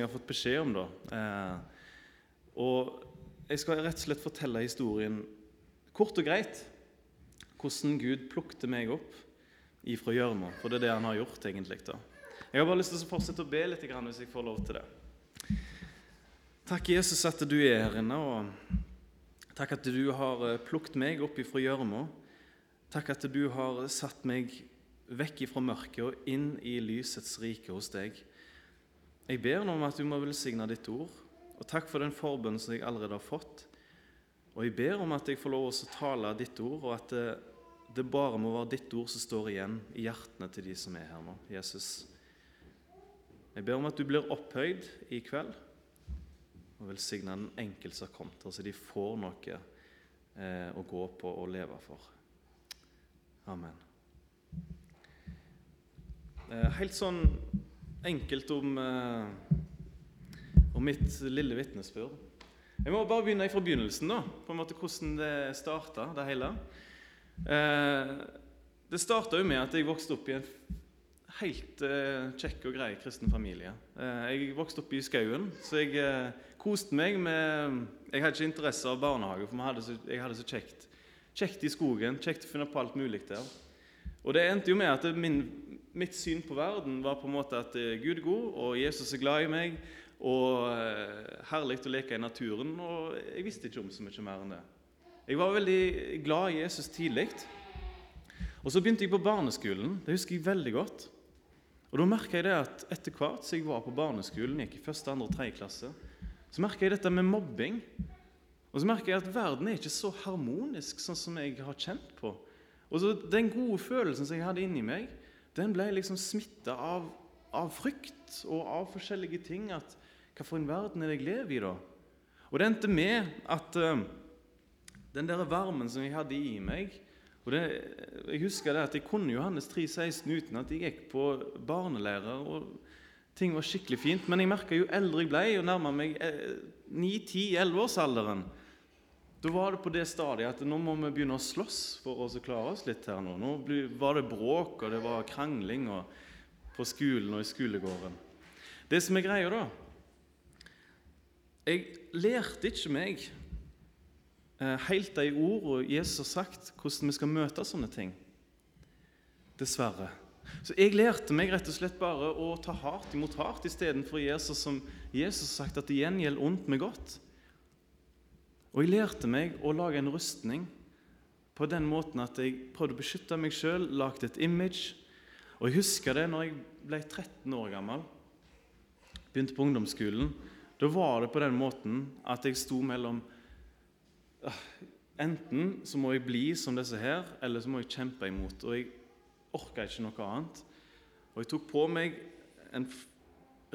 jeg har fått beskjed om. da. Eh, og Jeg skal rett og slett fortelle historien kort og greit. Hvordan Gud plukte meg opp ifra gjørma. For det er det han har gjort, egentlig. da. Jeg har bare lyst til å fortsette å be litt hvis jeg får lov til det. Takk, Jesus, at du er her inne. og Takk at du har eh, plukket meg opp ifra gjørma. Takk at du har satt meg vekk ifra mørket og inn i lysets rike hos deg. Jeg ber nå om at du må velsigne ditt ord, og takk for den forbønnen som jeg allerede har fått. Og jeg ber om at jeg får lov å tale ditt ord, og at det, det bare må være ditt ord som står igjen i hjertene til de som er her nå. Jesus. Jeg ber om at du blir opphøyd i kveld, og velsigne den enkelte som har kommet her, så de får noe eh, å gå på og leve for. Amen. Eh, helt sånn enkelt om, eh, om mitt lille vitnesbyrd. Jeg må bare begynne fra begynnelsen, da, på en måte hvordan det starta, det hele. Eh, det starta jo med at jeg vokste opp i en helt kjekk og grei kristen familie. jeg vokste opp i skauen, så jeg koste meg med Jeg hadde ikke interesse av barnehage, for jeg hadde så kjekt. Kjekt i skogen, kjekt å finne på alt mulig der. Og det endte jo med at min mitt syn på verden var på en måte at eh, Gud er god, og Jesus er glad i meg, og eh, herlig å leke i naturen. Og jeg visste ikke om så mye mer enn det. Jeg var veldig glad i Jesus tidlig. Og så begynte jeg på barneskolen. Det husker jeg veldig godt. Og da merka jeg det at etter hvert som jeg var på barneskolen, gikk i første, andre og tredje klasse, så merka jeg dette med mobbing. Og så merka jeg at verden er ikke så harmonisk sånn som jeg har kjent på. Og så Den gode følelsen som jeg hadde inni meg, den ble liksom smitta av, av, frykt og av forskjellige ting. At hva for en verden er det jeg lever i, da? Og det endte med at uh, den der varmen som jeg hadde i meg og det, Jeg husker det at jeg kunne Johannes 3, 16 uten at jeg gikk på barnelærer. og Ting var skikkelig fint, men jeg merka jo eldre jeg ble, og nærma meg 9-10-11-årsalderen, eh, da var det på det stadiet at nå må vi begynne å slåss for å klare oss litt her nå. Nå var det bråk, og det var krangling på skolen og i skolegården. Det som er greia, da Jeg lærte ikke meg eh, helt de ordene Jesus har sagt, hvordan vi skal møte sånne ting. Dessverre. Så jeg lærte meg rett og slett bare å ta hardt imot hardt istedenfor Jesus som Jesus har sagt at det gjengjelder ondt med godt. Og jeg lærte meg å lage en rustning på den måten at jeg prøvde å beskytte meg sjøl, lagde et image. Og jeg husker det når jeg ble 13 år gammel, begynte på ungdomsskolen. Da var det på den måten at jeg sto mellom ah, Enten så må jeg bli som disse her, eller så må jeg kjempe imot. Og jeg orka ikke noe annet. Og jeg tok på meg en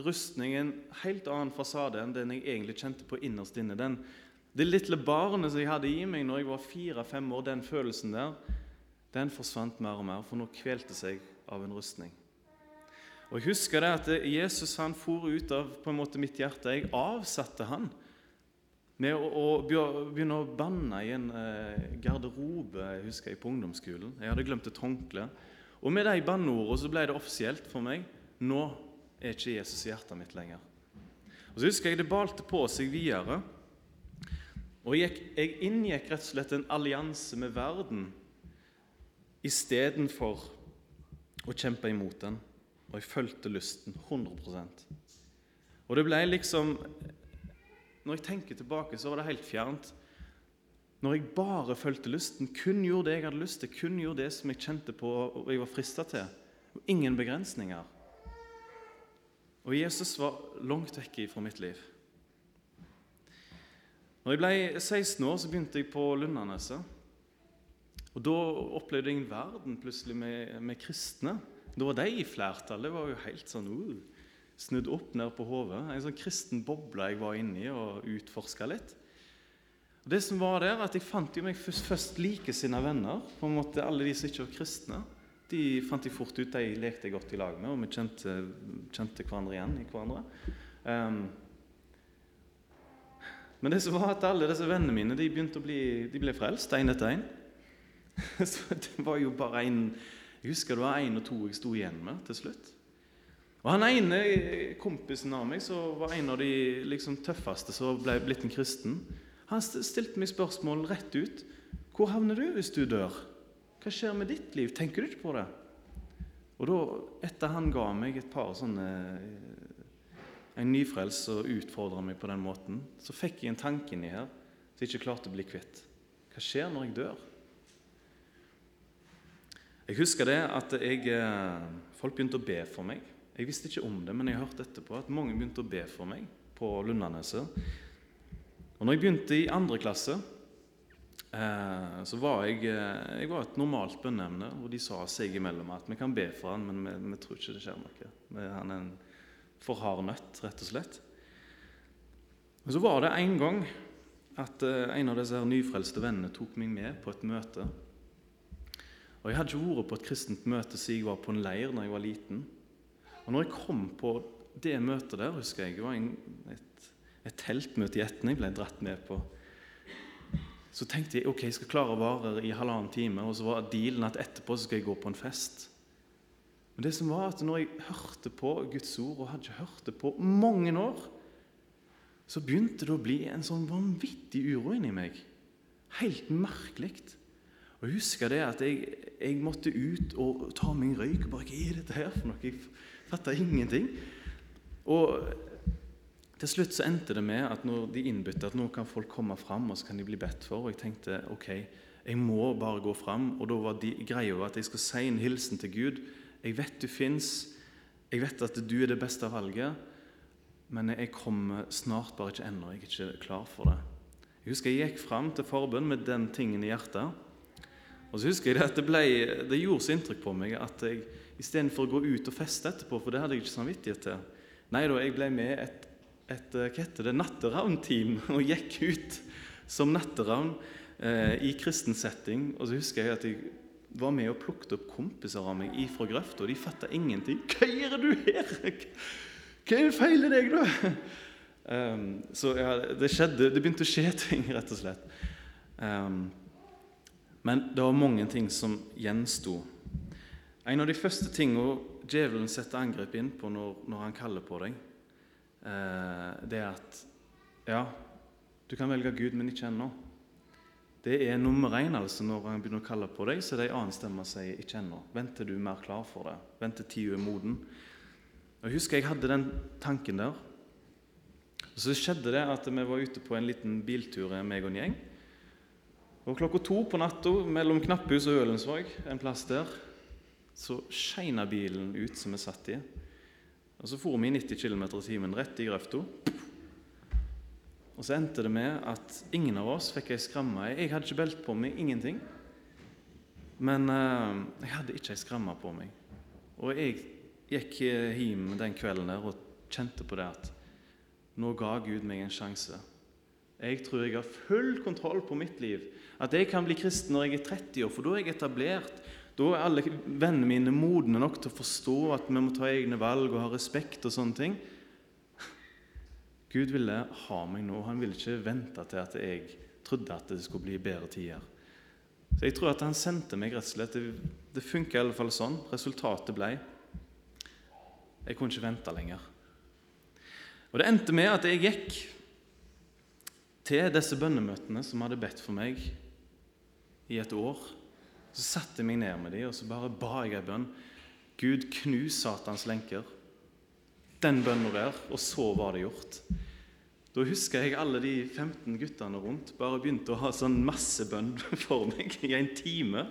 rustning, en helt annen fasade enn den jeg egentlig kjente på innerst inne. Den det lille barnet som jeg hadde i meg når jeg var fire-fem år, den følelsen der, den forsvant mer og mer, for nå kvelte seg av en rustning. Og Jeg husker det at Jesus han for ut av på en måte mitt hjerte. Jeg avsatte han med å, å begynne å banne i en eh, garderobe jeg husker jeg på ungdomsskolen. Jeg hadde glemt et håndkle. Og med de banneordene så ble det offisielt for meg nå er ikke Jesus i hjertet mitt lenger. Og Så husker jeg det balte på seg videre. Og jeg, inngikk rett og slett en allianse med verden istedenfor å kjempe imot den. Og jeg fulgte lysten 100% Og det ble liksom Når jeg tenker tilbake, så var det helt fjernt. Når jeg bare fulgte lysten, kun gjorde det jeg hadde lyst til, kun gjorde det som jeg kjente på og jeg var frista til, og ingen begrensninger. Og Jesus var langt vekk fra mitt liv. Når jeg ble 16 år, så begynte jeg på Lundaneset. Og Da opplevde jeg en verden plutselig med, med, kristne. Da var de i flertall. Det var jo helt sånn uh, snudd opp ned på hodet. En sånn kristen boble jeg var inni og utforska litt. Og det som var der, at Jeg fant jo meg først, først likesinna venner. på en måte Alle de som ikke var kristne. De fant jeg fort ut, de lekte jeg godt i lag med, og vi kjente, kjente hverandre igjen i hverandre. Um, men det som var at alle disse vennene mine de begynte å bli, de ble frelst én etter én. Så det var jo bare en Jeg husker det var én og to jeg sto igjen med til slutt. Og Han ene kompisen av meg, som var en av de liksom, tøffeste som ble blitt en kristen, han stilte meg spørsmål rett ut. Hvor havner du hvis du dør? Hva skjer med ditt liv? Tenker du ikke på det? Og da, etter han ga meg et par sånne En nyfrelst og utfordra meg på den måten, så fikk jeg en tanke inni her som jeg ikke klarte å bli kvitt. Hva skjer når jeg dør? Jeg husker det at jeg, eh, folk begynte å be for meg. Jeg visste ikke om det, men jeg hørte etterpå at mange begynte å be for meg på Lundaneset. Og når jeg begynte i andre klasse, Eh, så var jeg, eh, jeg var et normalt bønneemne, og de sa seg imellom at vi kan be for han, men vi, vi tror ikke det skjer noe. Han er en for hard nøtt, rett og slett. Men så var det en gang at eh, en av disse her nyfrelste vennene tok meg med på et møte. Og Jeg hadde ikke vært på et kristent møte siden jeg var på en leir da jeg var liten. Og når jeg kom på det møtet der, husker jeg, det var en, et, et teltmøte i Etne jeg ble dratt med på så tenkte jeg ok, jeg skal klare å vare i halvannen time, og så var dealen at etterpå skal jeg gå på en fest. Men det som var at når jeg hørte på Guds ord, og hadde ikke hørt det på mange år, så begynte det å bli en sånn vanvittig uro inni meg. Helt merkelig. Og jeg husker det at jeg, jeg, måtte ut og ta min røyk. og bare, Hva er dette her for noe? Jeg fatta ingenting. Og til slutt så endte det med at når de innbytte at nå kan folk komme fram og så kan de bli bedt for, og jeg tenkte ok, jeg må bare gå fram. Og da var de greia at jeg skulle si en hilsen til Gud. Jeg vet du fins, jeg vet at du er det beste valget, men jeg kommer snart bare ikke ennå. Jeg er ikke klar for det. Jeg husker jeg gikk fram til forbønn med den tingen i hjertet. Og så husker jeg at det, ble, det gjorde så inntrykk på meg at jeg istedenfor å gå ut og feste etterpå, for det hadde jeg ikke samvittighet til Nei da, jeg ble med et et hva heter det, natteravnteam og gikk ut som natteravn eh, i kristen setting. Og så husker jeg at jeg var med og plukket opp kompiser av meg ifra grøfta, og de fatta ingenting. 'Hva gjør du her? Hva er feil i deg, da?' Um, så ja, det skjedde, det begynte å skje ting, rett og slett. Um, men det var mange ting som gjensto. En av de første tingene djevelen setter angrep inn på når, når han kaller på deg, uh, det at ja, du kan velge Gud, men ikke ennå. Det er nummer én altså, når han begynner å kalle på deg, så er det en annen stemme som sier 'ikke ennå'. Vent til du er mer klar for det. Vent til tida er moden. Jeg husker jeg hadde den tanken der. Og Så skjedde det at vi var ute på en liten biltur, meg og en gjeng. Og Klokka to på natta mellom Knapphus og Ølensvåg, en plass der, så skeina bilen ut som vi satt i. Og Så for vi i 90 km i timen rett i grøfta. Og så endte det med at ingen av oss fikk ei skramme. Jeg hadde ikke belte på meg, ingenting. Men uh, jeg hadde ikke ei skramme på meg. Og jeg gikk hjem den kvelden der og kjente på det at nå ga Gud meg en sjanse. Jeg tror jeg har full kontroll på mitt liv. At jeg kan bli kristen når jeg er 30 år, for da er jeg etablert. Da er alle vennene mine modne nok til å forstå at vi må ta egne valg og ha respekt og sånne ting. Gud ville ha meg nå. Han ville ikke vente til at jeg trodde at det skulle bli bedre tider. Så jeg tror at han sendte meg rett og slett. Det, det funka fall sånn. Resultatet ble Jeg kunne ikke vente lenger. Og Det endte med at jeg gikk til disse bønnemøtene som hadde bedt for meg i et år. Så satte jeg meg ned med dem og så bare ba jeg ei bønn. Gud, knus Satans lenker. Den bønnen der. Og så var det gjort. Da husker jeg alle de 15 guttene rundt bare begynte å ha sånn masse bønn for meg i en time.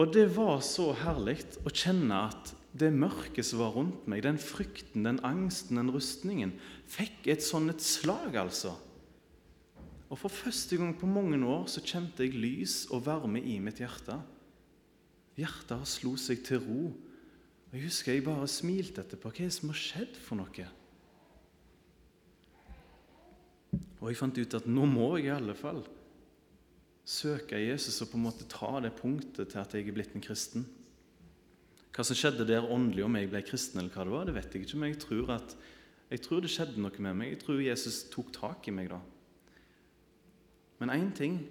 Og det var så herlig å kjenne at det mørket som var rundt meg, den frykten, den angsten, den rustningen, fikk et sånn et slag, altså. Og For første gang på mange år så kjente jeg lys og varme i mitt hjerte. Hjertet slo seg til ro. Jeg husker jeg bare smilte etterpå. Hva er det som har skjedd for noe? Og jeg fant ut at nå må jeg i alle fall søke Jesus og på en måte ta det punktet til at jeg er blitt en kristen. Hva som skjedde der åndelig om jeg ble kristen, eller hva det var, det vet jeg ikke, men jeg tror, at, jeg tror det skjedde noe med meg. Jeg tror Jesus tok tak i meg da. Men én ting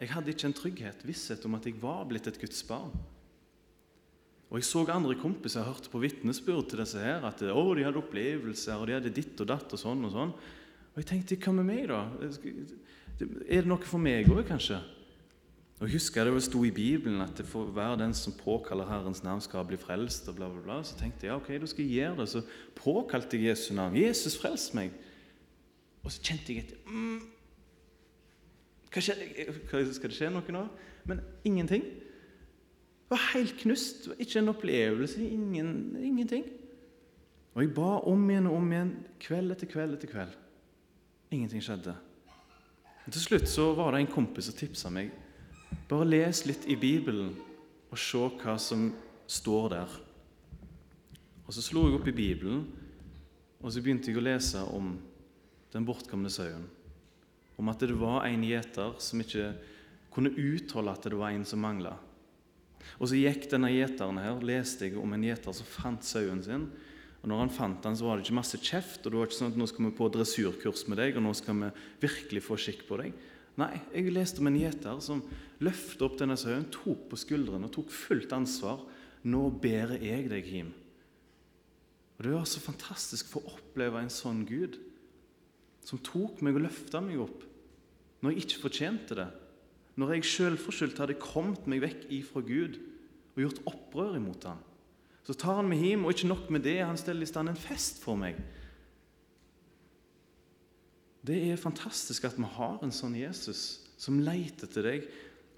jeg hadde ikke en trygghet, visshet om at jeg var blitt et Guds barn. Og jeg så andre kompiser jeg hørte på vitnesbyrd til disse her, at å, de hadde opplevelser, og de hadde ditt og datt og sånn og sånn. Og jeg tenkte, hva med meg, da? Er det noe for meg òg, kanskje? Og jeg husker det sto i Bibelen at det får være den som påkaller Herrens navn, skal bli frelst. og bla bla bla. Så tenkte jeg ja, ok, da skal jeg gjøre det. Så påkalte jeg Jesu navn. Jesus, frels meg! Og så kjente jeg etter mm, Skal det skje noe nå? Men ingenting. Var helt knust. Ikke en opplevelse. Ingen, ingenting. Og jeg ba om igjen og om igjen, kveld etter kveld etter kveld. Ingenting skjedde. Og til slutt så var det en kompis som tipsa meg bare les litt i Bibelen og se hva som står der. Og Så slo jeg opp i Bibelen, og så begynte jeg å lese om den bortkomne sauen. Om at det var en gjeter som ikke kunne utholde at det var en som mangla. Og så gikk denne gjeteren her, leste jeg om en gjeter som fant sauen sin. Og når han fant den, så var det ikke masse kjeft, og det var ikke sånn at nå skal vi på dressurkurs med deg, og nå skal vi virkelig få skikk på deg. Nei, jeg leste om en gjeter som løftet opp denne sauen, tok på skuldrene og tok fullt ansvar. Nå bærer jeg deg hjem. Og Det var så fantastisk for å oppleve en sånn Gud, som tok meg og løfta meg opp når jeg ikke fortjente det. Når jeg selvforskyldt hadde kommet meg vekk ifra Gud og gjort opprør imot ham. Så tar han meg hjem, og ikke nok med det, han steller i stand en fest for meg. Det er fantastisk at vi har en sånn Jesus som leter etter deg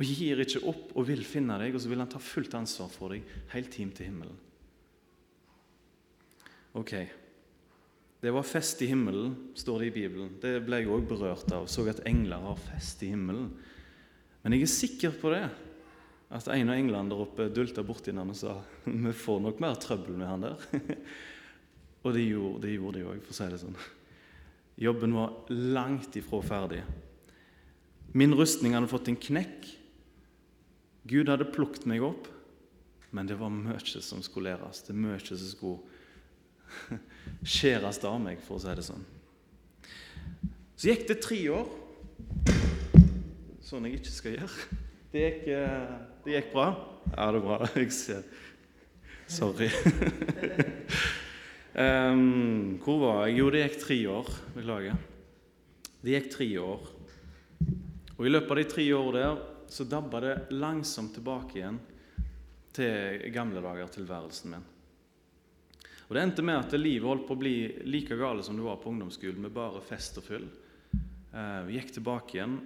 og gir ikke opp og vil finne deg, og så vil han ta fullt ansvar for deg helt hjem til himmelen. Ok. Det var fest i himmelen, står det i Bibelen. Det ble jeg òg berørt av. Så at engler har fest i himmelen. Men jeg er sikker på det, at en av englene der oppe dulta borti han og sa vi får nok mer trøbbel med han der. og det gjorde, de òg, for å si det sånn. Jobben var langt ifra ferdig. Min rustning hadde fått en knekk. Gud hadde plukket meg opp, men det var mye som skulle læres. Det mye som skulle skjæres av meg, for å si det sånn. Så gikk det tre år, sånn jeg ikke skal gjøre. Det gikk, eh, det gikk bra. Ja, det er bra. Jeg ser Sorry. Um, hvor var jeg? Jo, det gikk tre år. Beklager. Det gikk tre år. Og I løpet av de tre årene der så dabba det langsomt tilbake igjen til gamle dager, tilværelsen min. Og Det endte med at livet holdt på å bli like gale som det var på ungdomsskolen, med bare fest og fyll. Uh, vi gikk tilbake igjen.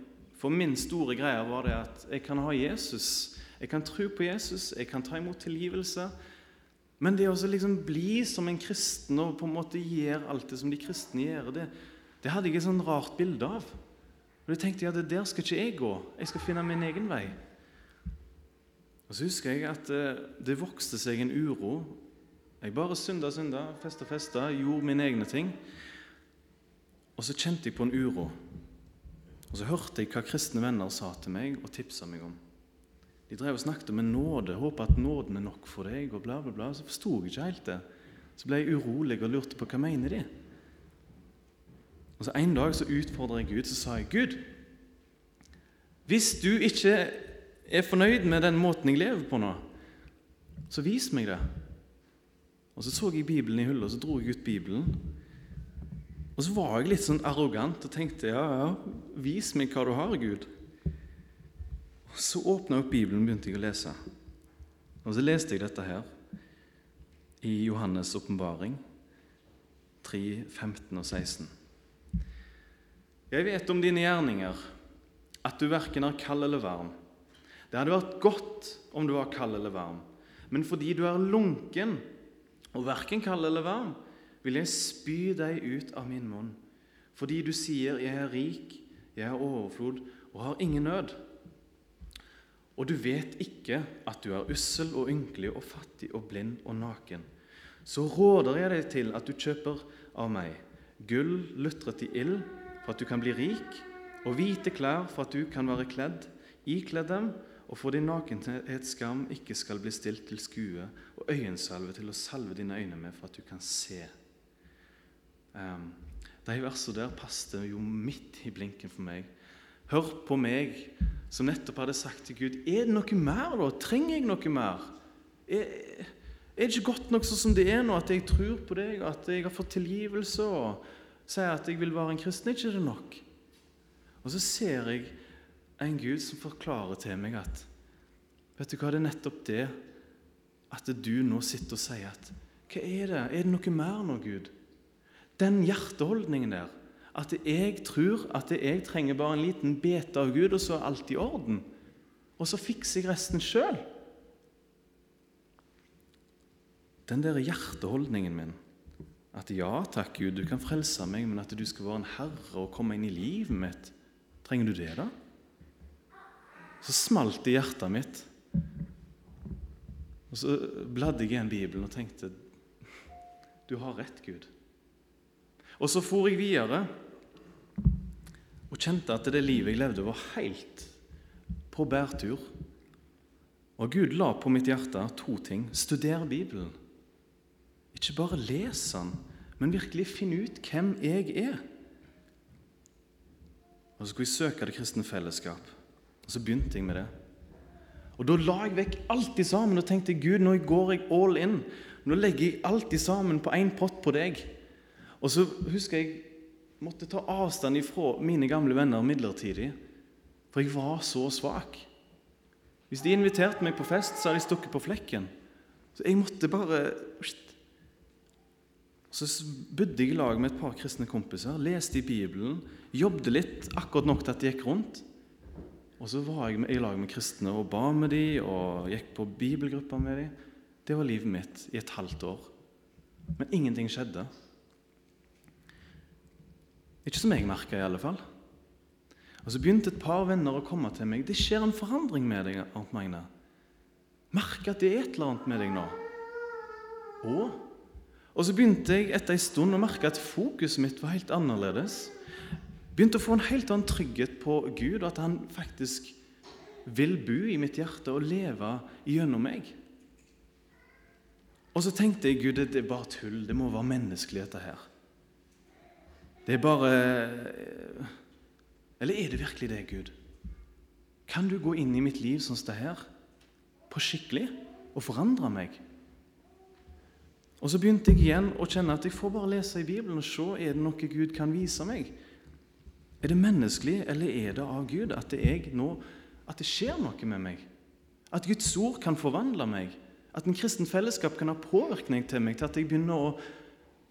For min store greie var det at jeg kan ha Jesus. Jeg kan tro på Jesus, jeg kan ta imot tilgivelse. Men det å liksom bli som en kristen og på en måte gjøre alt det som de kristne gjør, det, det hadde jeg et sånn rart bilde av. Og Da tenkte jeg at der skal ikke jeg gå. Jeg skal finne min egen vei. Og Så husker jeg at eh, det vokste seg en uro. Jeg bare synda, synda, festa, festa, gjorde mine egne ting. Og så kjente jeg på en uro. Og så hørte jeg hva kristne venner sa til meg og tipsa meg om. De drev og snakket om en nåde, håpa at nåden er nok for deg, og bla, bla, bla. Så forsto jeg ikke helt det. Så ble jeg urolig og lurte på hva mener de Og så En dag så utfordra jeg Gud, så sa jeg, 'Gud, hvis du ikke er fornøyd med den måten jeg lever på nå, så vis meg det.' Og Så så jeg Bibelen i hullet, og så dro jeg ut Bibelen. Og så var jeg litt sånn arrogant og tenkte, 'Ja, ja, vis meg hva du har, Gud.' Og Så åpna jeg opp Bibelen og begynte jeg å lese. Og så leste jeg dette her i Johannes' åpenbaring 3, 15 og 16. Jeg vet om dine gjerninger, at du verken er kald eller varm. Det hadde vært godt om du var kald eller varm, men fordi du er lunken og verken kald eller varm, vil jeg spy deg ut av min munn. Fordi du sier 'Jeg er rik, jeg har overflod og har ingen nød' og du vet ikke at du er ussel og ynkelig og fattig og blind og naken, så råder jeg deg til at du kjøper av meg gull lutret i ild for at du kan bli rik, og hvite klær for at du kan være kledd, ikledd dem, og for din nakenhets skam ikke skal bli stilt til skue, og øyensalve til å salve dine øyne med for at du kan se. Um, de versene der passet jo midt i blinken for meg. Hør på meg, som nettopp hadde sagt til Gud Er det noe mer, da? Trenger jeg noe mer? Er, er det ikke godt nok sånn som det er nå, at jeg tror på deg, at jeg har fått tilgivelse og sier at jeg vil være en kristen? Er ikke det nok? Og så ser jeg en Gud som forklarer til meg at Vet du hva, det er nettopp det at du nå sitter og sier at Hva er det? Er det noe mer nå, Gud? Den hjerteholdningen der. At jeg tror at jeg trenger bare en liten bete av Gud, og så er alt i orden. Og så fikser jeg resten sjøl. Den der hjerteholdningen min. At ja takk, Gud, du kan frelse meg, men at du skal være en herre og komme inn i livet mitt. Trenger du det, da? Så smalt det i hjertet mitt. Og så bladde jeg igjen Bibelen og tenkte Du har rett, Gud. Og så for jeg videre og kjente at det livet jeg levde, var helt på bærtur. Og Gud la på mitt hjerte to ting. Studer Bibelen. Ikke bare les den, men virkelig finne ut hvem jeg er. Og så skulle jeg søke det kristne fellesskap. Og så begynte jeg med det. Og Da la jeg vekk alt i sammen og tenkte Gud, nå går jeg all in. Nå legger jeg alt i sammen på én pott på deg. Og så husker jeg måtte ta avstand ifra mine gamle venner midlertidig, for jeg var så svak. Hvis de inviterte meg på fest, så hadde de stukket på flekken. Så jeg måtte bare Så bodde jeg i lag med et par kristne kompiser, leste i Bibelen, jobbet litt, akkurat nok til at det gikk rundt. Og så var jeg i lag med kristne og ba med dem og gikk på bibelgrupper med dem. Det var livet mitt i et halvt år. Men ingenting skjedde. Ikke som jeg merka, fall. Og Så begynte et par venner å komme til meg. 'Det skjer en forandring med deg.' Arnt Magne. 'Merk at det er et eller annet med deg nå. Og, og så begynte jeg etter en stund å merke at fokuset mitt var helt annerledes. Begynte å få en helt annen trygghet på Gud, og at han faktisk vil bo i mitt hjerte og leve gjennom meg. Og så tenkte jeg Gud, det er bare tull. Det må være menneskelig, dette her. Det er bare Eller er det virkelig det, Gud? Kan du gå inn i mitt liv sånn som det her, på skikkelig, og forandre meg? Og Så begynte jeg igjen å kjenne at jeg får bare lese i Bibelen og se er det noe Gud kan vise meg. Er det menneskelig, eller er det av Gud at det, nå, at det skjer noe med meg? At Guds ord kan forvandle meg? At en kristen fellesskap kan ha påvirkning til meg til at jeg begynner å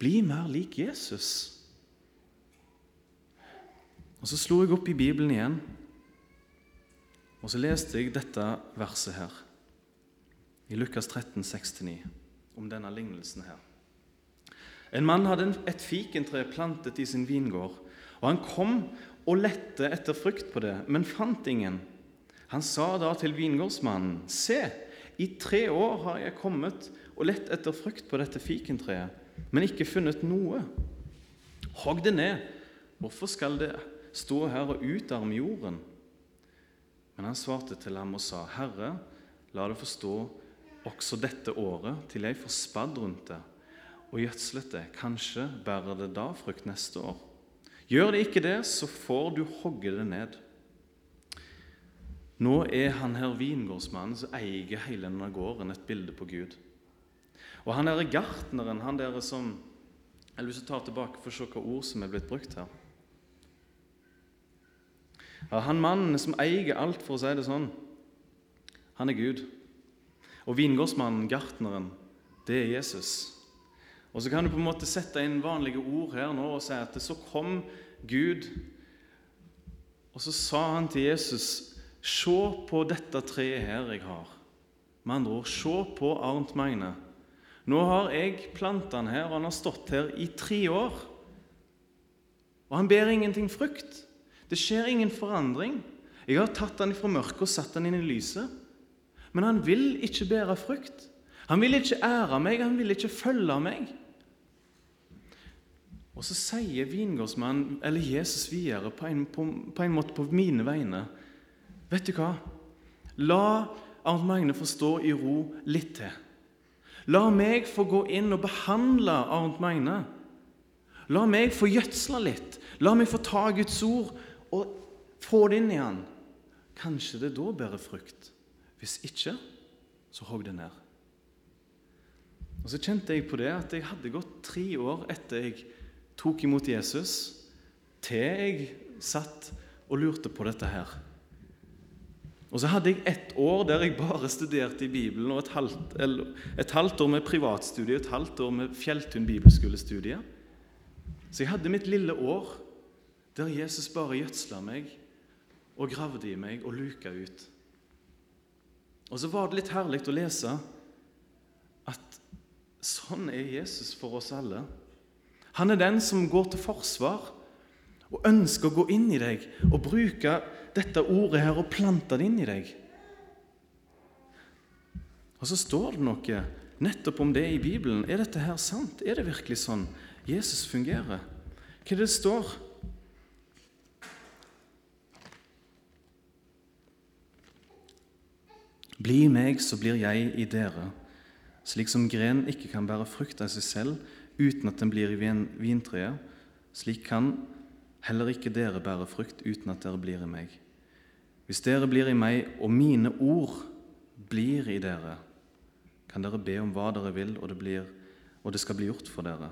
bli mer lik Jesus? Og Så slo jeg opp i Bibelen igjen, og så leste jeg dette verset her, i Lukas 13, 69, om denne lignelsen her. En mann hadde et fikentre plantet i sin vingård. Og han kom og lette etter frukt på det, men fant ingen. Han sa da til vingårdsmannen, Se, i tre år har jeg kommet og lett etter frukt på dette fikentreet, men ikke funnet noe. Hogg det ned. Hvorfor skal det stå her og utarme jorden? Men han svarte til ham og sa, Herre, la det få stå også dette året, til jeg får spadd rundt det og gjødslet det. Kanskje bærer det da frukt neste år. Gjør det ikke det, så får du hogge det ned. Nå er han her vingårdsmannen som eier hele denne gården, et bilde på Gud. Og han er gartneren, han der som Jeg hvis lyst tar ta tilbake for å se hva ord som er blitt brukt her. Ja, han mannen som eier alt, for å si det sånn, han er Gud. Og vingårdsmannen, gartneren, det er Jesus. Og Så kan du på en måte sette inn vanlige ord her nå og si at så kom Gud, og så sa han til Jesus Se på dette treet her jeg har. Med andre ord, se på Arnt Magne. Nå har jeg planta han her, og han har stått her i tre år. Og han ber ingenting frukt. Det skjer ingen forandring. Jeg har tatt han fra mørket og satt han inn i lyset. Men han vil ikke bære frukt. Han vil ikke ære meg, han vil ikke følge meg. Og så sier vingårdsmannen, eller Jesus videre, på en, på, på en, måte på mine vegne Vet du hva? La Arnt Magne få stå i ro litt til. La meg få gå inn og behandle Arnt Magne. La meg få gjødsle litt. La meg få ta Guds ord og få det inn i han. Kanskje det da bærer frukt. Hvis ikke, så hogg det ned. Og så kjente jeg på det at jeg hadde gått tre år etter jeg tok imot Jesus, til jeg satt og lurte på dette her. Og så hadde jeg ett år der jeg bare studerte i Bibelen, og et halvt, et halvt år med privatstudie et halvt år med Fjelltun bibelskolestudie. Så jeg hadde mitt lille år der Jesus bare gjødsla meg og gravde i meg og luka ut. Og så var det litt herlig å lese at sånn er Jesus for oss alle. Han er den som går til forsvar og ønsker å gå inn i deg og bruke dette ordet her og plante det inn i deg. Og så står det noe nettopp om det i Bibelen. Er dette her sant? Er det virkelig sånn Jesus fungerer? Hva er det det står? Bli i meg, så blir jeg i dere. Slik som grenen ikke kan bære frukt av seg selv uten at den blir i vintreet, slik kan heller ikke dere bære frukt uten at dere blir i meg. Hvis dere blir i meg, og mine ord blir i dere, kan dere be om hva dere vil, og det, blir, og det skal bli gjort for dere.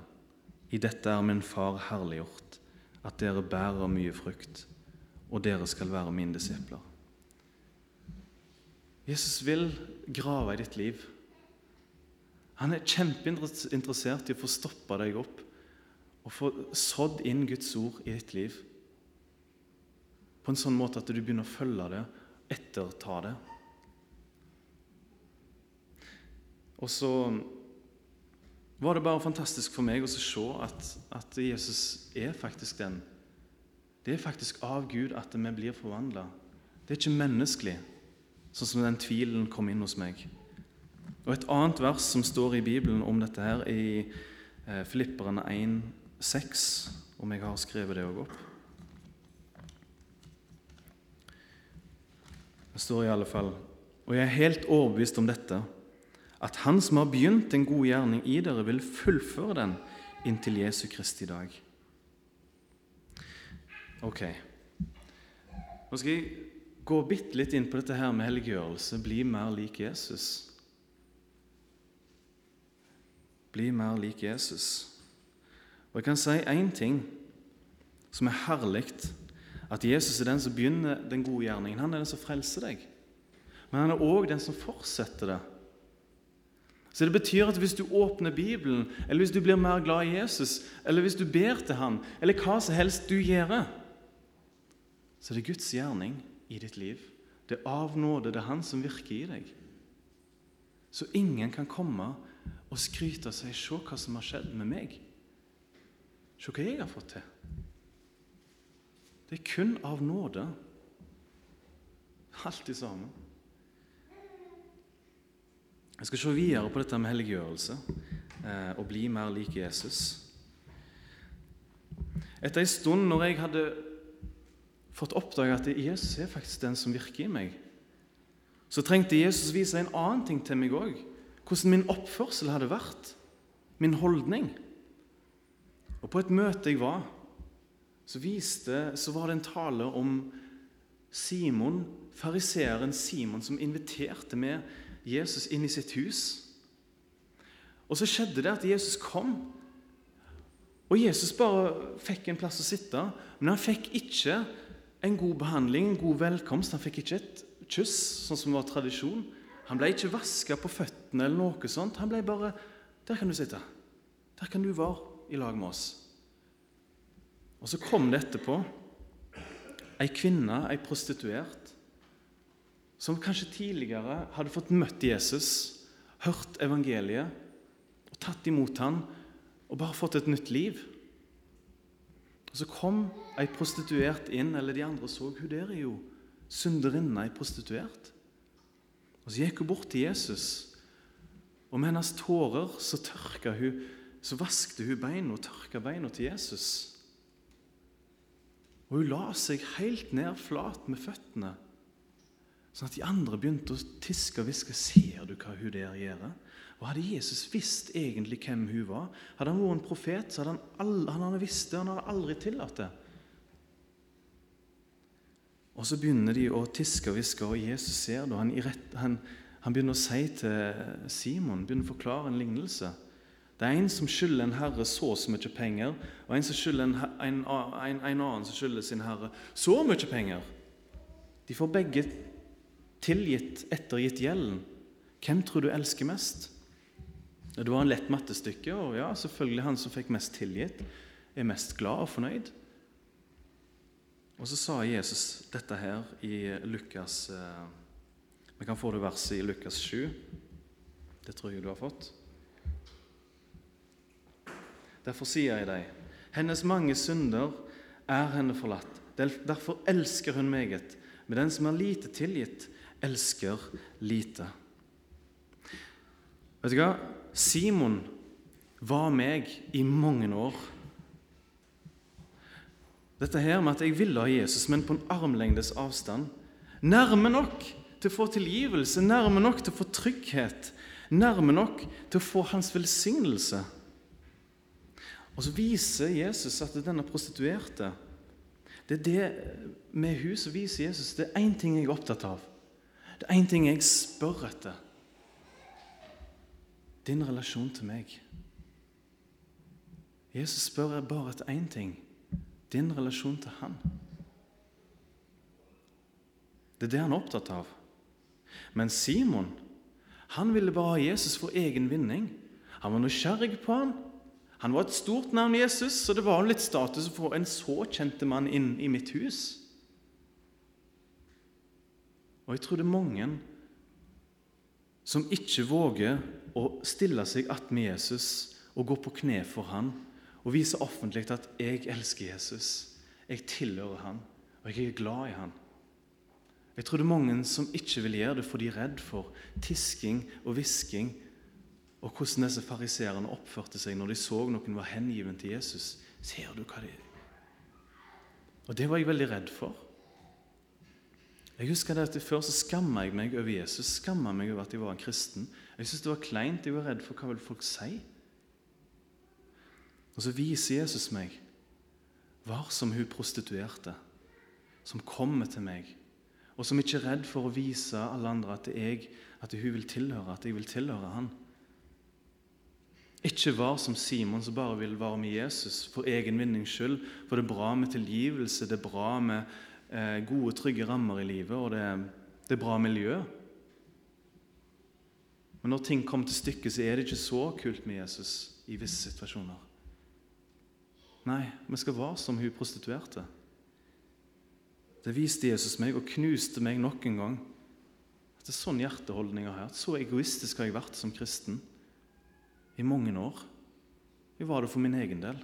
I dette er min Far herliggjort, at dere bærer mye frukt, og dere skal være mine disipler. Jesus vil grave i ditt liv. Han er kjempeinteressert i å få stoppa deg opp og få sådd inn Guds ord i ditt liv på en sånn måte at du begynner å følge det, etterta det. Og så var det bare fantastisk for meg å se at, at, Jesus er faktisk den. Det er faktisk av Gud at vi blir forvandla. Det er ikke menneskelig, sånn som den tvilen kom inn hos meg. Og Et annet vers som står i Bibelen om dette, her, er i eh, Filipperne 1,6, om jeg har skrevet det òg opp. Det står i alle fall Og jeg er helt overbevist om dette, at Han som har begynt en god gjerning i dere, vil fullføre den inntil Jesu Kristi dag. Ok. Nå skal jeg gå bitte litt inn på dette her med helliggjørelse. Bli mer lik Jesus. Bli mer lik Jesus. Og jeg kan si én ting som er herlig at Jesus er den som begynner den gode gjerningen. Han er den som frelser deg. Men han er òg den som fortsetter det. Så Det betyr at hvis du åpner Bibelen, eller hvis du blir mer glad i Jesus, eller hvis du ber til han, eller hva som helst du gjør, så er det Guds gjerning i ditt liv. Det er av nåde. Det er Han som virker i deg. Så ingen kan komme og skryte av seg 'Se hva som har skjedd med meg'. Se hva jeg har fått til. Det er kun av nåde. Alt i sammen. Jeg skal se videre på dette med helliggjørelse eh, og bli mer lik Jesus. Etter en stund når jeg hadde fått oppdage at Jesus er faktisk den som virker i meg, så trengte Jesus vise en annen ting til meg òg. Hvordan min oppførsel hadde vært. Min holdning. Og På et møte jeg var, så, viste, så var det en tale om Simon, fariseeren Simon, som inviterte med Jesus inn i sitt hus. Og så skjedde det at Jesus kom. Og Jesus bare fikk en plass å sitte, men han fikk ikke en god behandling, en god velkomst. Han fikk ikke et kyss, sånn som var tradisjon. Han ble ikke vaska på føttene eller noe sånt. Han ble bare Der kan du sitte. Der kan du være i lag med oss. Og så kom det etterpå ei kvinne, ei prostituert, som kanskje tidligere hadde fått møtt Jesus, hørt evangeliet og tatt imot han, og bare fått et nytt liv. Og Så kom ei prostituert inn, eller de andre så hun der er jo synderinne, ei prostituert. Og Så gikk hun bort til Jesus, og med hennes tårer så tørka hun, så vaskte hun beina og tørka beina til Jesus. Og hun la seg helt ned flat med føttene, sånn at de andre begynte å tiske og hviske. Ser du hva hun der gjør? Og Hadde Jesus visst egentlig hvem hun var, hadde han vært en profet, så hadde han, aldri, han hadde visst det, han hadde aldri tillatt det. Og Så begynner de å tiske og hviske, og Jesus ser det. Han, han, Han begynner å si til Simon, begynner å forklare en lignelse. Det er en som skylder en herre så så mye penger, og en, som skylder en, en, en, en annen som skylder sin herre så mye penger. De får begge tilgitt ettergitt gjelden. Hvem tror du elsker mest? Det var en lett mattestykke, og ja, selvfølgelig han som fikk mest tilgitt, er mest glad og fornøyd. Og så sa Jesus dette her i Lukas eh, Vi kan få det verset i Lukas 7. Det tror jeg du har fått. Derfor sier jeg deg, hennes mange synder er henne forlatt. Derfor elsker hun meget. Men den som er lite tilgitt, elsker lite. Vet du hva? Simon var meg i mange år. Dette her med at jeg ville ha Jesus, men på en armlengdes avstand. Nærme nok til å få tilgivelse, nærme nok til å få trygghet, nærme nok til å få hans velsignelse. Og så viser Jesus at denne prostituerte Det er det med hun viser Jesus. Det er én ting jeg er opptatt av. Det er én ting jeg spør etter. Din relasjon til meg. Jesus spør bare etter én ting din relasjon til Han. Det er det han er opptatt av. Men Simon han ville bare ha Jesus for egen vinning. Han var nysgjerrig på han. Han var et stort navn, Jesus, så det var litt status å få en så kjente mann inn i mitt hus. Og jeg tror det er mange som ikke våger å stille seg attmed Jesus og gå på kne for han og vise offentlig at 'jeg elsker Jesus', 'jeg tilhører han, og jeg er glad i han'. Jeg tror det er mange som ikke vil gjøre det for de er redd for tisking og hvisking, og hvordan disse fariseerne oppførte seg når de så noen var hengiven til Jesus. Ser du hva de Og det var jeg veldig redd for. Jeg husker det at Før så skamma jeg meg over Jesus, skamma meg over at jeg var en kristen. Jeg syntes det var kleint, jeg var redd for hva vil folk si. Og så viser Jesus meg var som hun prostituerte, som kommer til meg, og som ikke er redd for å vise alle andre at, jeg, at hun vil tilhøre, at jeg vil tilhøre han. Ikke var som Simon, som bare vil være med Jesus for egen vinnings skyld. For det er bra med tilgivelse, det er bra med eh, gode, trygge rammer i livet, og det, det er bra miljø. Men når ting kommer til stykket, så er det ikke så kult med Jesus i visse situasjoner. Nei, vi skal være som hun prostituerte. Det viste Jesus meg og knuste meg nok en gang. At det er sånn hjerteholdning jeg har. Så egoistisk har jeg vært som kristen i mange år. Jeg var det for min egen del.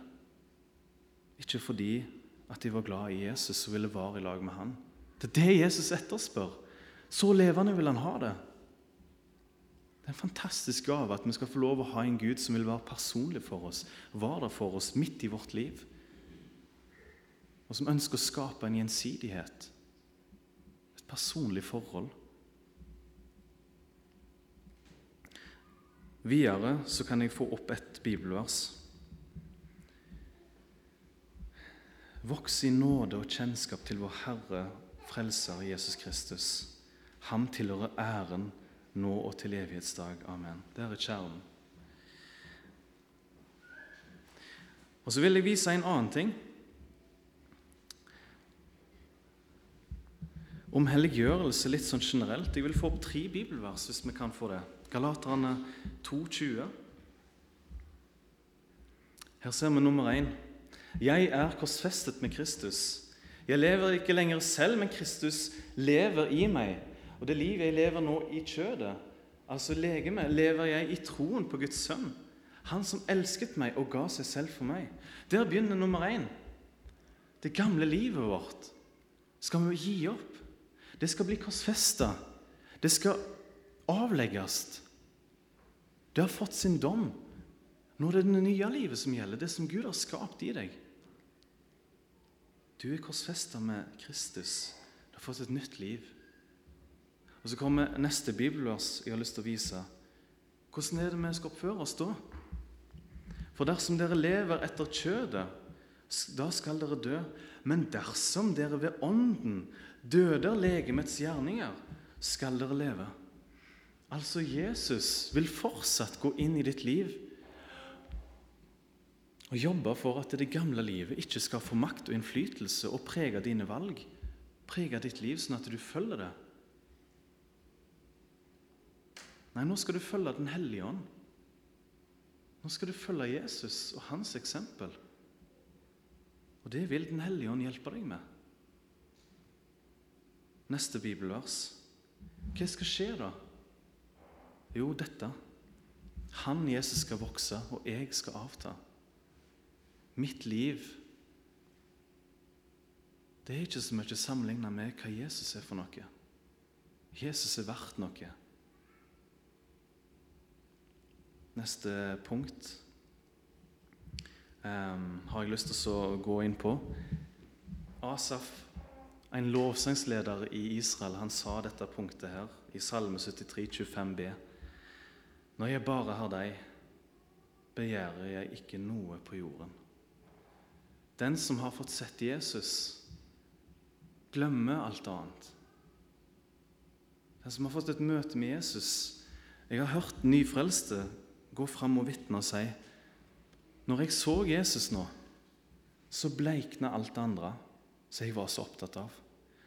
Ikke fordi at jeg var glad i Jesus og ville være i lag med han. Det er det Jesus etterspør. Så levende vil han ha det. Det er en fantastisk gave at vi skal få lov å ha en Gud som vil være personlig for oss, var der for oss midt i vårt liv, og som ønsker å skape en gjensidighet, et personlig forhold. Videre så kan jeg få opp et bibelvers. Voks i nåde og kjennskap til vår Herre, Frelser Jesus Kristus. Ham tilhører æren nå og til evighetsdag. Amen. Det er kjernen. Og Så vil jeg vise en annen ting. Om helliggjørelse litt sånn generelt. Jeg vil få opp tre bibelvers, hvis vi kan få det. Galaterne 2,20. Her ser vi nummer én. Jeg er korsfestet med Kristus. Jeg lever ikke lenger selv, men Kristus lever i meg. Og det livet jeg lever nå i kjødet, altså legemet, lever jeg i troen på Guds sønn. Han som elsket meg og ga seg selv for meg. Der begynner nummer én. Det gamle livet vårt skal vi gi opp. Det skal bli korsfesta. Det skal avlegges. Det har fått sin dom. Nå er det det nye livet som gjelder, det som Gud har skapt i deg. Du er korsfesta med Kristus. Du har fått et nytt liv. Og Så kommer neste bibelvers jeg har lyst til å vise. Hvordan er det vi skal oppføre oss da? For dersom dere lever etter kjødet, da skal dere dø. Men dersom dere ved Ånden døder legemets gjerninger, skal dere leve. Altså Jesus vil fortsatt gå inn i ditt liv og jobbe for at det gamle livet ikke skal få makt og innflytelse og prege dine valg, prege ditt liv, sånn at du følger det. Nei, nå skal du følge Den hellige ånd. Nå skal du følge Jesus og hans eksempel. Og det vil Den hellige ånd hjelpe deg med. Neste bibelvers. Hva skal skje da? Jo, dette. Han, Jesus, skal vokse, og jeg skal avta. Mitt liv det er ikke så mye sammenligna med hva Jesus er for noe. Jesus er verdt noe. Neste punkt um, har jeg lyst til å gå inn på. Asaf, en lovsangsleder i Israel, han sa dette punktet her i Salme 73, 25b. Når jeg bare har deg, begjærer jeg ikke noe på jorden. Den som har fått sett Jesus, glemmer alt annet. Den som har fått et møte med Jesus Jeg har hørt nyfrelste gå fram og vitne og si Når jeg så Jesus nå, så bleikna alt det andre som jeg var så opptatt av.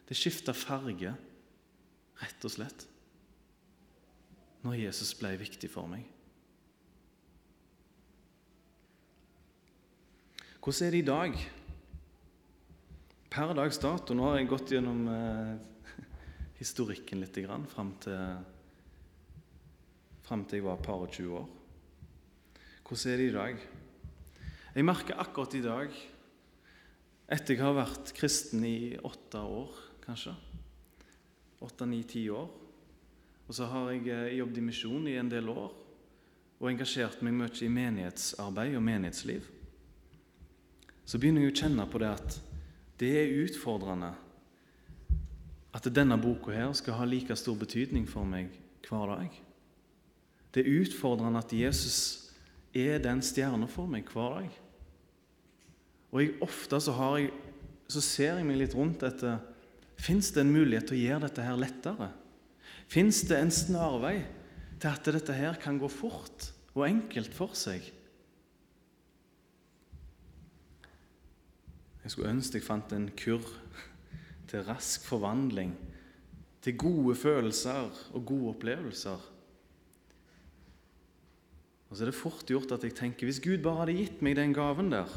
Det skifta farge, rett og slett, når Jesus ble viktig for meg. Hvordan er det i dag? Per dags dato Nå har jeg gått gjennom eh, historikken litt grann, fram til, til jeg var par og 20 år. Hvordan er det i dag? Jeg merker akkurat i dag, etter jeg har vært kristen i åtte år, kanskje Åtte, ni, ti år. Og så har jeg eh, jobbet i misjon i en del år og engasjert meg mye i menighetsarbeid og menighetsliv så begynner jeg å kjenne på det at det er utfordrende at denne boka her skal ha like stor betydning for meg hver dag. Det er utfordrende at Jesus er den stjerna for meg hver dag. Og jeg, ofte så, jeg, så ser jeg meg litt rundt etter Fins det en mulighet til å gjøre dette her lettere? Fins det en snarvei til at dette her kan gå fort og enkelt for seg? Jeg skulle ønske jeg fant en kurr til rask forvandling, til gode følelser og gode opplevelser. Og så er det fort gjort at jeg tenker hvis Gud bare hadde gitt meg den gaven der,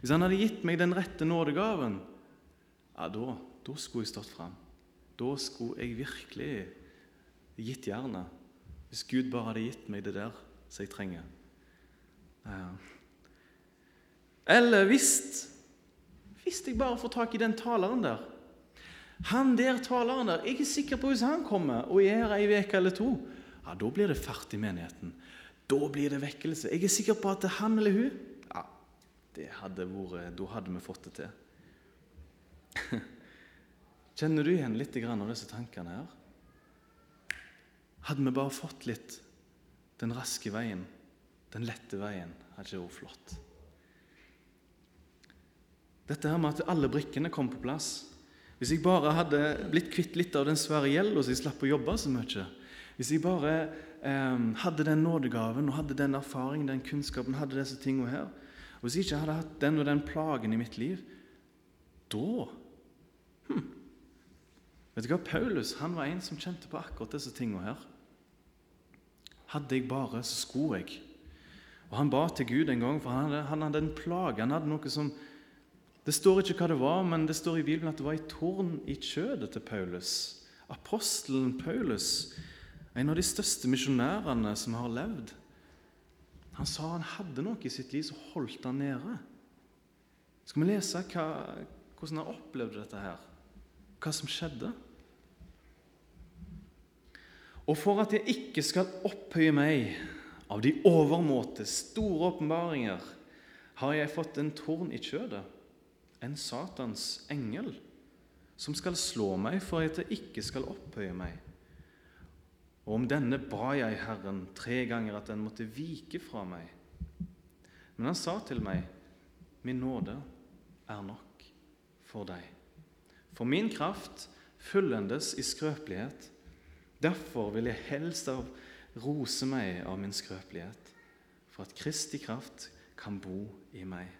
hvis han hadde gitt meg den rette nådegaven, ja, da, da skulle jeg stått fram. Da skulle jeg virkelig gitt jernet. Hvis Gud bare hadde gitt meg det der som jeg trenger. Ja. Eller hvis hvis jeg bare får tak i den taleren der Han der taleren der, jeg er sikker på hvis han kommer og er her ei uke eller to, ja, da blir det fart i menigheten. Da blir det vekkelse. Jeg er sikker på at det er han eller hun ja, hadde vært, Da hadde vi fått det til. Kjenner du igjen litt av disse tankene her? Hadde vi bare fått litt den raske veien, den lette veien, hadde ikke vært flott. Dette her med at alle brikkene kom på plass. Hvis jeg bare hadde blitt kvitt litt av den svære gjelda så jeg slapp å jobbe så mye Hvis jeg bare eh, hadde den nådegaven og hadde den erfaringen, den kunnskapen, hadde disse tingene her og Hvis jeg ikke hadde hatt den og den plagen i mitt liv, da hm. Vet du hva, Paulus han var en som kjente på akkurat disse tingene her. Hadde jeg bare, så skulle jeg. Og Han ba til Gud en gang, for han hadde, han hadde en plage. Han hadde noe som det står ikke hva det var, men det står i Bibelen at det var et tårn i kjødet til Paulus. Apostelen Paulus, en av de største misjonærene som har levd. Han sa han hadde noe i sitt liv som holdt han nede. Skal vi lese hva, hvordan han opplevde dette her? Hva som skjedde? Og for at jeg ikke skal opphøye meg av de overmåte store åpenbaringer, har jeg fått en tårn i kjødet en Satans engel som skal slå meg for at jeg ikke skal opphøye meg. Og om denne ba jeg Herren tre ganger at den måtte vike fra meg. Men han sa til meg, min nåde er nok for deg. For min kraft fullendes i skrøpelighet. Derfor vil jeg helst av rose meg av min skrøpelighet, for at Kristi kraft kan bo i meg.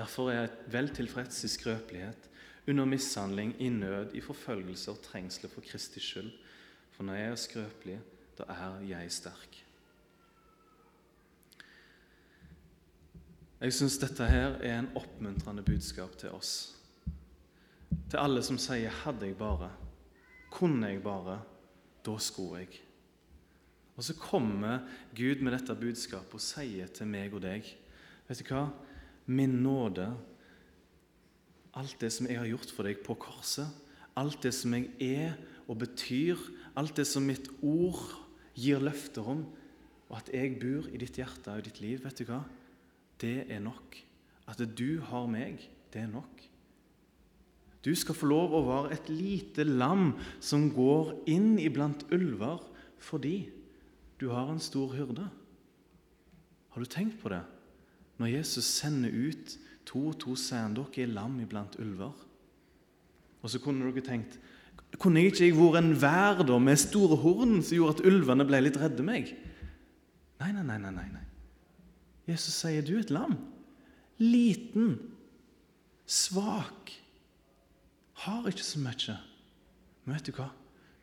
Derfor er jeg vel tilfreds i skrøpelighet, under mishandling, i nød, i forfølgelse og trengsler for Kristi skyld. For når jeg er skrøpelig, da er jeg sterk. Jeg syns dette her er en oppmuntrende budskap til oss. Til alle som sier 'hadde jeg bare', 'kunne jeg bare', 'da skulle jeg'. Og så kommer Gud med dette budskapet og sier til meg og deg Vet du hva? Min nåde, alt det som jeg har gjort for deg på korset, alt det som jeg er og betyr, alt det som mitt ord gir løfter om, og at jeg bor i ditt hjerte og i ditt liv, vet du hva? Det er nok. At du har meg, det er nok. Du skal få lov å være et lite lam som går inn iblant ulver fordi du har en stor hyrde. Har du tenkt på det? Når Jesus sender ut to og to sier han dere er lam iblant ulver. Og så kunne dere tenkt Kunne jeg ikke vært en vær da, med store horn som gjorde at ulvene ble litt redde meg? Nei, nei, nei. nei, nei. Jesus sier du er et lam. Liten, svak, har ikke så mye. Men vet du hva?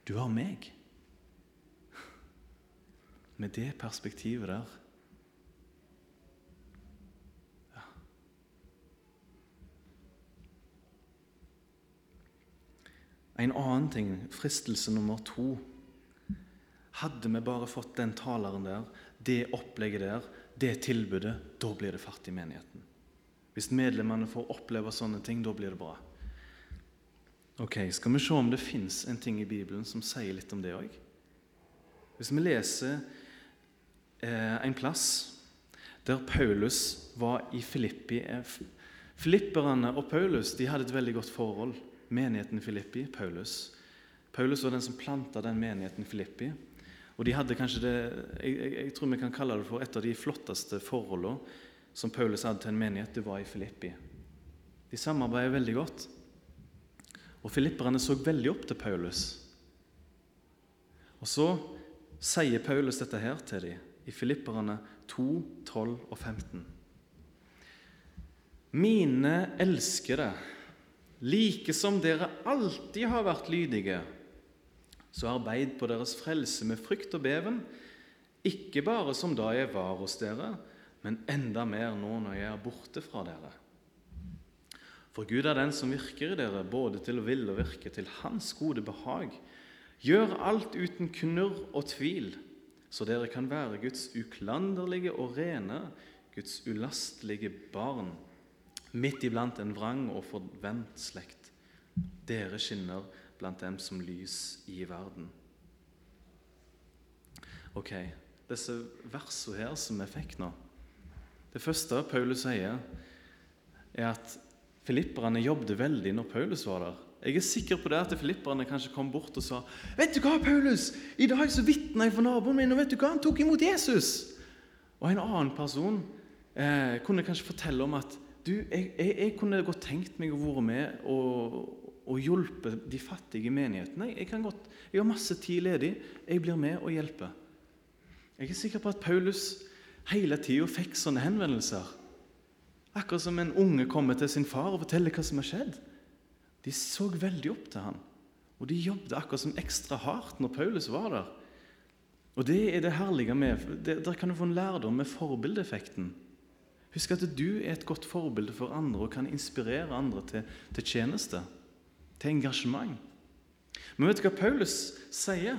Du har meg med det perspektivet der En annen ting, fristelse nummer to. Hadde vi bare fått den taleren der, det opplegget der, det tilbudet, da blir det fart i menigheten. Hvis medlemmene får oppleve sånne ting, da blir det bra. Ok, Skal vi se om det fins en ting i Bibelen som sier litt om det òg? Hvis vi leser Eh, en plass der Paulus var i Filippi. Eh, filipperne og Paulus de hadde et veldig godt forhold. Menigheten i Filippi, Paulus. Paulus var den som planta den menigheten i Filippi. Og de hadde kanskje det, jeg, jeg, tror vi kan kalle det for et av de flotteste forholdene som Paulus hadde til en menighet. Det var i Filippi. De samarbeidet veldig godt. Og filipperne så veldig opp til Paulus. Og så sier Paulus dette her til dem i Filipperne 2, 12 og 15. Mine elskede, like som dere alltid har vært lydige, så arbeid på deres frelse med frykt og beven, ikke bare som da jeg var hos dere, men enda mer nå når jeg er borte fra dere. For Gud er den som virker i dere, både til å ville og virke til Hans gode behag. Gjør alt uten knurr og tvil så dere kan være Guds uklanderlige og rene, Guds ulastelige barn, midt iblant en vrang og forvent slekt. Dere skinner blant dem som lys i verden. Ok, disse versene her som vi fikk nå Det første Paulus sier, er at filipperne jobbet veldig når Paulus var der. Jeg er sikker på det at filipperne kanskje kom bort og sa Vet du hva, Paulus? I dag så vitna jeg for naboen min, og vet du hva? Han tok imot Jesus. Og en annen person eh, kunne kanskje fortelle om at du, jeg, jeg, jeg, kunne godt tenkt meg å være med og, og hjelpe de fattige i menigheten. Jeg, jeg, godt, jeg har masse tid ledig. Jeg blir med og hjelper. Jeg er sikker på at Paulus hele tida fikk sånne henvendelser. Akkurat som en unge kommer til sin far og forteller hva som har skjedd. De så veldig opp til han, og de jobbet akkurat som ekstra hardt når Paulus var der. Og Det er det herlige med Der kan du få en lærdom med forbildeeffekten. Husk at du er et godt forbilde for andre og kan inspirere andre til, til tjeneste, til engasjement. Men vet du hva Paulus sier?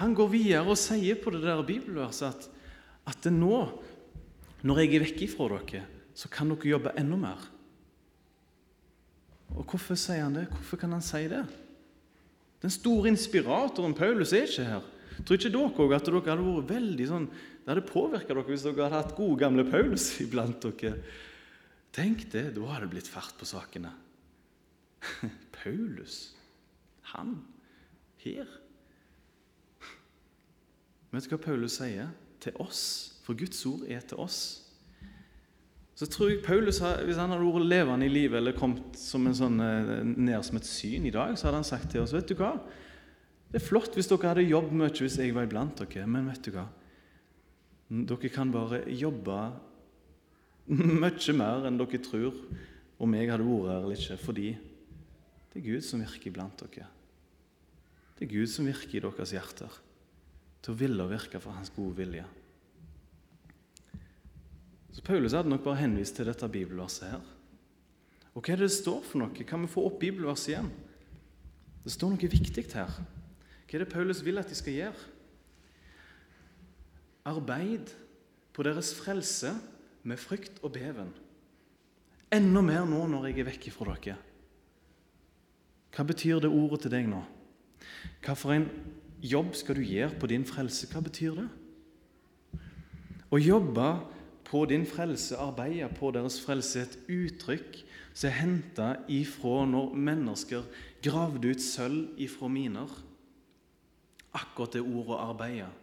Han går videre og sier på det der bibelverset at, at nå, når jeg er vekk ifra dere, så kan dere jobbe enda mer. Og Hvorfor sier han det? Hvorfor kan han si det? Den store inspiratoren Paulus er ikke her. Tror ikke dere òg at dere hadde vært veldig sånn, det hadde påvirka dere hvis dere hadde hatt gode, gamle Paulus iblant dere? Tenk det, da hadde det blitt fart på sakene. Paulus, han her. Vet du hva Paulus sier? Til oss. For Guds ord er til oss. Så tror jeg Paulus, Hvis han hadde vært levende i livet eller kommet som sånn, eh, ned som et syn i dag, så hadde han sagt til oss vet du hva? Det er flott hvis dere hadde jobbet mye hvis jeg var iblant dere, men vet du hva? Dere kan bare jobbe mye mer enn dere tror om jeg hadde vært her eller ikke, fordi det er Gud som virker blant dere. Det er Gud som virker i deres hjerter til å ville virke for Hans gode vilje. Så Paulus hadde nok bare henvist til dette bibelverset her. Og hva er det det står for noe? Kan vi få opp bibelverset igjen? Det står noe viktig her. Hva er det Paulus vil at de skal gjøre? Arbeid på deres frelse med frykt og beven. Enda mer nå når jeg er vekk fra dere. Hva betyr det ordet til deg nå? Hva for en jobb skal du gjøre på din frelse? Hva betyr det? Å jobbe på din frelse, arbeide på deres frelse, er et uttrykk som er henta ifra når mennesker gravde ut sølv ifra miner. Akkurat det ordet 'arbeide'.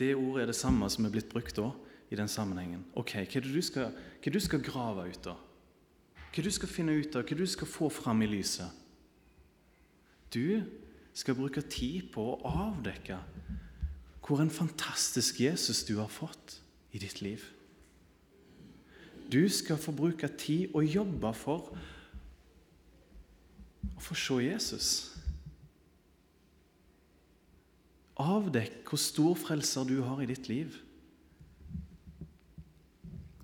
Det ordet er det samme som er blitt brukt da i den sammenhengen. Ok, Hva er det du skal, hva du skal grave ut av? Hva du skal finne ut av, hva du skal få fram i lyset? Du skal bruke tid på å avdekke hvor en fantastisk Jesus du har fått i ditt liv. Du skal få bruke tid og jobbe for å få se Jesus. Avdekk hvor stor frelser du har i ditt liv.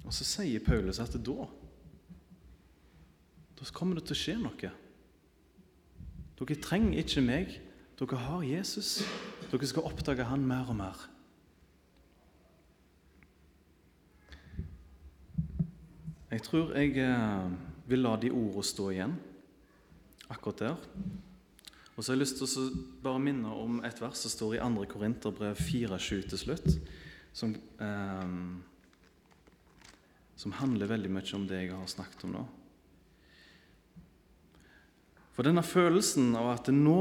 Og så sier Paulus at da da kommer det til å skje noe. Dere trenger ikke meg. Dere har Jesus. Dere skal oppdage han mer og mer. Jeg tror jeg eh, vil la de ordene stå igjen akkurat der. Og så har jeg lyst til å bare minne om et vers som står i 2. Korinterbrev 4,7 til slutt, som, eh, som handler veldig mye om det jeg har snakket om nå. For denne følelsen av at nå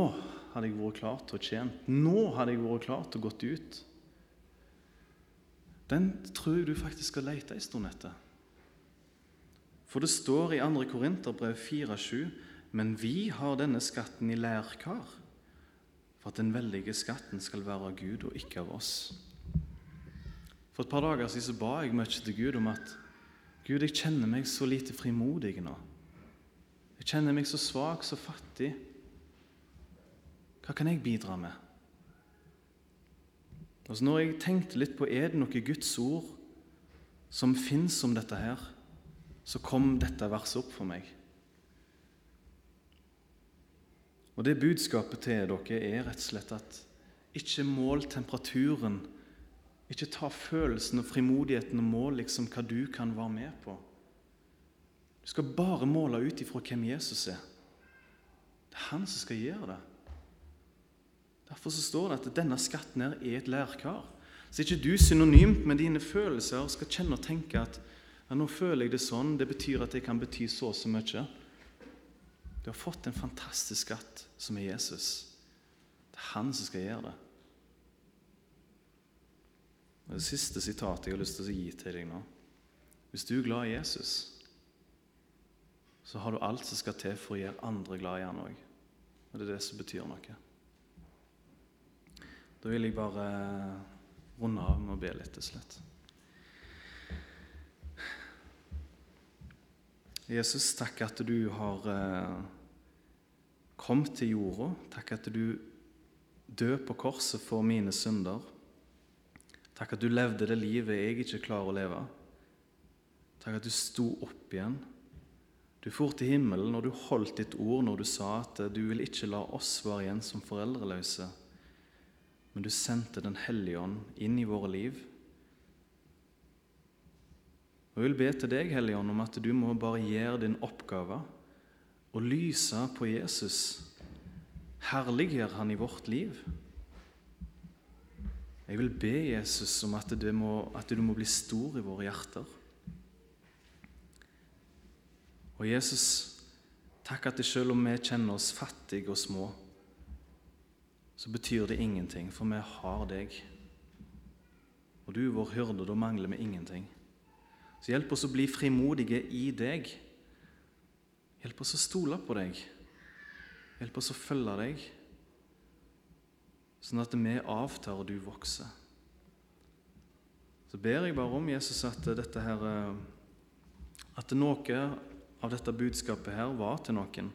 hadde jeg vært klar til å tjene, nå hadde jeg vært klar til å gått ut, den tror jeg du faktisk skal lete en stund etter. For det står i 2. Korinterbrev 4,7.: Men vi har denne skatten i lærkar, for at den veldige skatten skal være av Gud og ikke av oss. For et par dager siden så ba jeg mye til Gud om at Gud, jeg kjenner meg så lite frimodig nå. Jeg kjenner meg så svak, så fattig. Hva kan jeg bidra med? Altså når jeg tenkte litt på er det noe Guds ord som fins om dette her, så kom dette verset opp for meg. Og Det budskapet til dere er rett og slett at ikke mål temperaturen. Ikke ta følelsen og frimodigheten og mål liksom hva du kan være med på. Du skal bare måle ut ifra hvem Jesus er. Det er han som skal gjøre det. Derfor så står det at denne skatten her er et lærkar. Så ikke du synonymt med dine følelser skal kjenne og tenke at ja, nå føler jeg det sånn, det betyr at det kan bety så og så mye. Du har fått en fantastisk skatt som er Jesus. Det er han som skal gjøre det. Og Det siste sitatet jeg har lyst til å gi til deg nå. Hvis du er glad i Jesus, så har du alt som skal til for å gjøre andre glad i han òg. Og det er det som betyr noe. Da vil jeg bare runde av med å be litt til slutt. Jesus, takk at du har kommet til jorda. Takk at du døde på korset for mine synder. Takk at du levde det livet jeg ikke klarer å leve. Takk at du sto opp igjen. Du for til himmelen, og du holdt ditt ord når du sa at du vil ikke la oss være igjen som foreldreløse, men du sendte Den hellige ånd inn i våre liv og Jeg vil be til deg, Hellige Ånd, om at du må bare gjøre din oppgave og lyse på Jesus. Herliggjør han i vårt liv. Jeg vil be Jesus om at, må, at du må bli stor i våre hjerter. Og Jesus, takk at selv om vi kjenner oss fattige og små, så betyr det ingenting, for vi har deg. Og du vår hyrde, da mangler vi ingenting. Så hjelp oss å bli frimodige i deg. Hjelp oss å stole på deg. Hjelp oss å følge deg. sånn at vi avtar og du vokser. Så ber jeg bare om Jesus at dette her, at noe av dette budskapet her var til noen